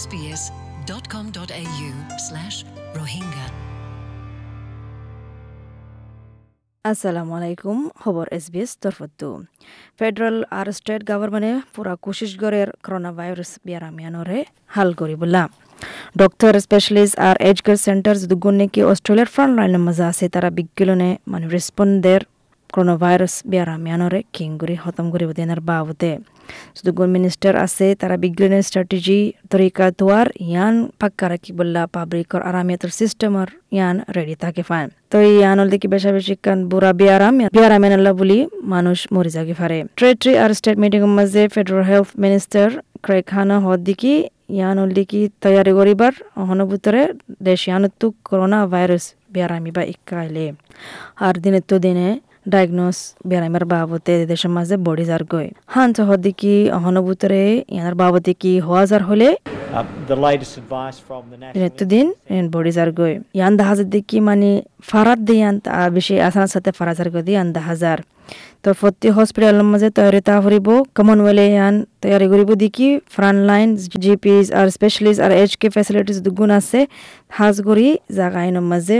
sbs.com.au slash rohingya. আসসালামু আলাইকুম খবর এসবিএস তরফতো ফেডারেল আর স্টেট গভর্নমেন্টে পুরা কোশিশ করোনা ভাইরাস বিয়ারামিয়ানরে হাল করি বললা ডক্টর স্পেশালিস্ট আর এজ কেয়ার সেন্টার দুগুণ নাকি অস্ট্রেলিয়ার ফ্রন্ট লাইনের মাঝে আছে, তারা বিজ্ঞলনে মানে রেসপন্ডের করোনা ভাইরাস বিয়ারামিয়ানরে কিং করে খতম করে দেনার বাবতে দুগুণ মিনিস্টার আছে তারা বিজ্ঞানের স্ট্র্যাটেজি তরিকা তোয়ার ইয়ান পাক্কা রাখি বললা পাবলিকর আরামিয়াতর সিস্টেমর ইয়ান রেডি থাকে ফাইন তো ইয়ান হল দেখি বেশা বেশি কান বুড়া বিয়ারাম বিয়ারাম এনাল্লা বলি মানুষ মরি যাগে ফারে ট্রেটরি আর স্টেট মিটিং মাঝে ফেডারেল হেলথ মিনিস্টার ক্রেক খানা হদ দিকি ইয়ান হল দেখি তৈয়ারি করিবার অহনভূতরে দেশ ইয়ানত্তু করোনা ভাইরাস বিয়ারামি বা ইকাইলে আর দিনে তো দিনে ডায়াগনোস বেড়াইমার বাবতে দেশের মাঝে বডি যার গই হান চহদি কি অহনভূতরে ইয়ার বাবতে কি হওয়া যার হলে? Uh, দিন বডি যার গই ইয়ান দাহাজার দিকে মানে ফারাত দিয়ান বেশি আসানার সাথে ফারাজার গদি ইয়ান দাহাজার। তো প্রতি হসপিটালের মাঝে তৈরি তা ফুরিব কমনওয়েলে ইয়ান তৈরি করিব দেখি। ফ্রন্ট লাইন জিপিজ আর স্পেশালিস্ট আর এইচ কে ফেসিলিটিস দুগুণ আছে। হাজ করি জাগাইন মাঝে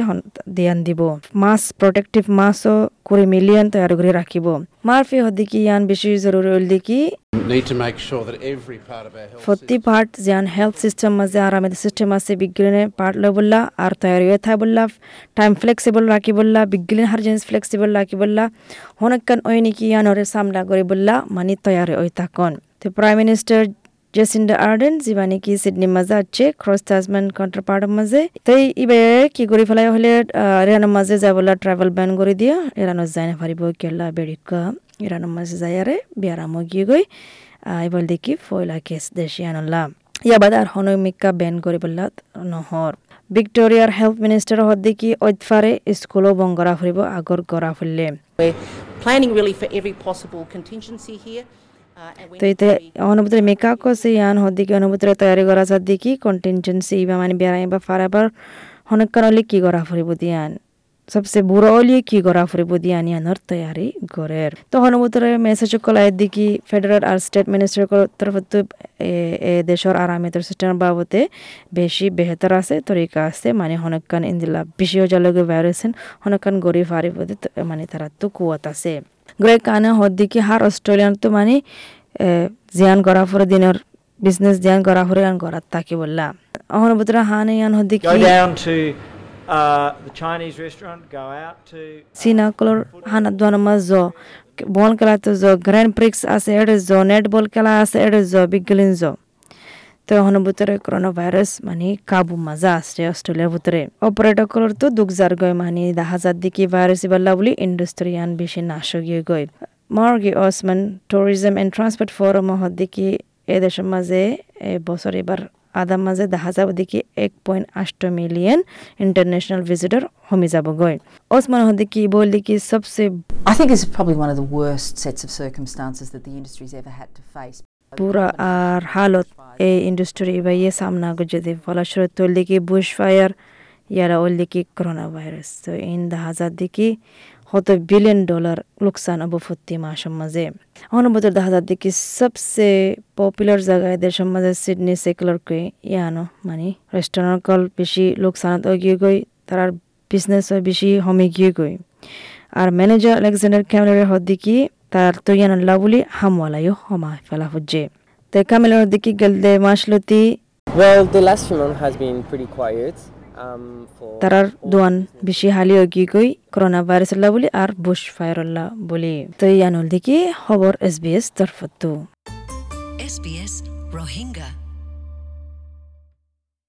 ধ্যান দিব। মাস প্রটেক্টিভ মাসও করে মিলিয়ান তৈরি করে রাখিব। মারফি হদিকি ইয়ান বেশি জরুরি হল দেখি। Need to make sure that every part of health প্রতি পার্ট যেন হেলথ সিস্টেম মাঝে আরামের সিস্টেম আছে বিজ্ঞানে বললা আর তৈরি হয়ে থাই বললা টাইম ফ্লেক্সিবল রাখি বললা বিজ্ঞান হার জিনিস ফ্লেক্সিবল রাখি বললা হনকান ওই নাকি সামলা করে বললা মানে তৈরি ওই থাকন। তো প্রাইম মিনিস্টার জেসিন্ডা আর্ডেন যিবা নাকি সিডনি মাঝে আছে ক্রস তাজম্যান কাউন্টার পার্টের মাঝে তো ইবে কি করে ফেলাই হলে রেহানোর মাঝে যা বললা ট্রাভেল ব্যান করে দিয়া এরানো যাই না পারিব কেলা বেড়িকা এরানোর মাঝে যাই আরে বিয়ারাম গিয়ে গই এবার দেখি ফয়লা কেস দেশি আনলাম ইয়াবাদ আর হনমিকা বেন করে বললা নহর ভিক্টোরিয়ার হেলথ মিনিস্টার হদ দেখি ঐতফারে স্কুলও বং করা ফুরিব আগর করা ফুললে We're planning really for every possible contingency here. তো অনুভূতির মেকা কছে ইয়ান হদিকে অনুভূতির তৈরি করা দেখি কন্টিনজেন্সি বা মানে বেড়াই বা ফারাবার হনকান হলে কি করা ফুরিব দিয়ান সবসে বুড়ো হলে কি করা ফুরিব দিয়ান ইয়ানোর তৈয়ারি গড়ের তো অনুভূতির মেসেজ কলাই দেখি ফেডারেল আর স্টেট মিনিস্টার তরফ এ দেশের আরামিয়তর সিস্টেম বাবদে বেশি বেহতর আছে, তরিকা আছে মানে হনকান ইন্দিলা বেশি হজালগে ভাইরাসেন হনকান গরিব হারিব মানে তারা তো কুয়াত আছে। গ্রে কানে হদ দিকে হার অস্ট্রেলিয়ান তো মানে জিয়ান করা ফরে দিনের বিজনেস জিয়ান করা ফরে আন করার তাকে বললা অহন বুতরা হানে ইয়ান হদ দিকে Go down to uh, the Chinese restaurant, go out to সিনা কলর হানা দোয়ান মাজ জ বল খেলা তো জ গ্র্যান্ড প্রিক্স আছে এডে জ নেট বল খেলা আছে এডে জ বিগলিন জ তো এখন ভিতরে করোনা ভাইরাস মানে কাবু মাজা আছে অস্ট্রেলিয়ার ভিতরে অপারেটর কলর তো দুঃখ যার গয় মানে দেখা যার দিকে ভাইরাস ইবাল্লা বলি ইন্ডাস্ট্রিয়ান বেশি নাশ গিয়ে মার্গি অসমান ট্যুরিজম এন্ড ট্রান্সপোর্ট ফোরাম হদ দিকে এ দেশের মাঝে এ বছর এবার আদার মাঝে দেখা যাব দেখি এক পয়েন্ট আষ্ট মিলিয়ন ইন্টারন্যাশনাল ভিজিটর হমি যাব গয় ওসমান হদ দেখি বল দেখি সবসে I think it's probably one of the worst sets of circumstances that the industry's ever had to face. পুরা আর হালত এই ইন্ডাস্ট্রি বা ইয়ে সামনা যদি ফলস্বরূপ তোল দেখি বুশ ফায়ার ইয়ারা ওল দেখি করোনা ভাইরাস তো ইন দা হাজার দেখি হত বিলিয়ন ডলার লোকসান অব ফত্তি মাসের মাঝে। অনুভূতির দা হাজার দেখি সবসে পপুলার জায়গায় দেশের মাঝে সিডনি সেকুলার কে ইয়ানো মানে রেস্টুরেন্ট কল বেশি লোকসানত গিয়ে গই তার বিজনেস বেশি হমে গিয়ে গই। আর ম্যানেজার আলেকজান্ডার ক্যামেরার হদ দেখি তার তো ইয়ান বলি হামওয়ালাইও হমা ফেলা হচ্ছে। তো কামেলার দিকে গেলদে মাসলতি Well, the last few months has been pretty quiet. তারার দোয়ান. বেশি হালি কি গই করোনা ভাইরাস আল্লাহ বলি আর বুশ ফায়ার আল্লাহ বলি তো ইয়ানুল দেখি খবর এস বি এস তরফতো Rohingya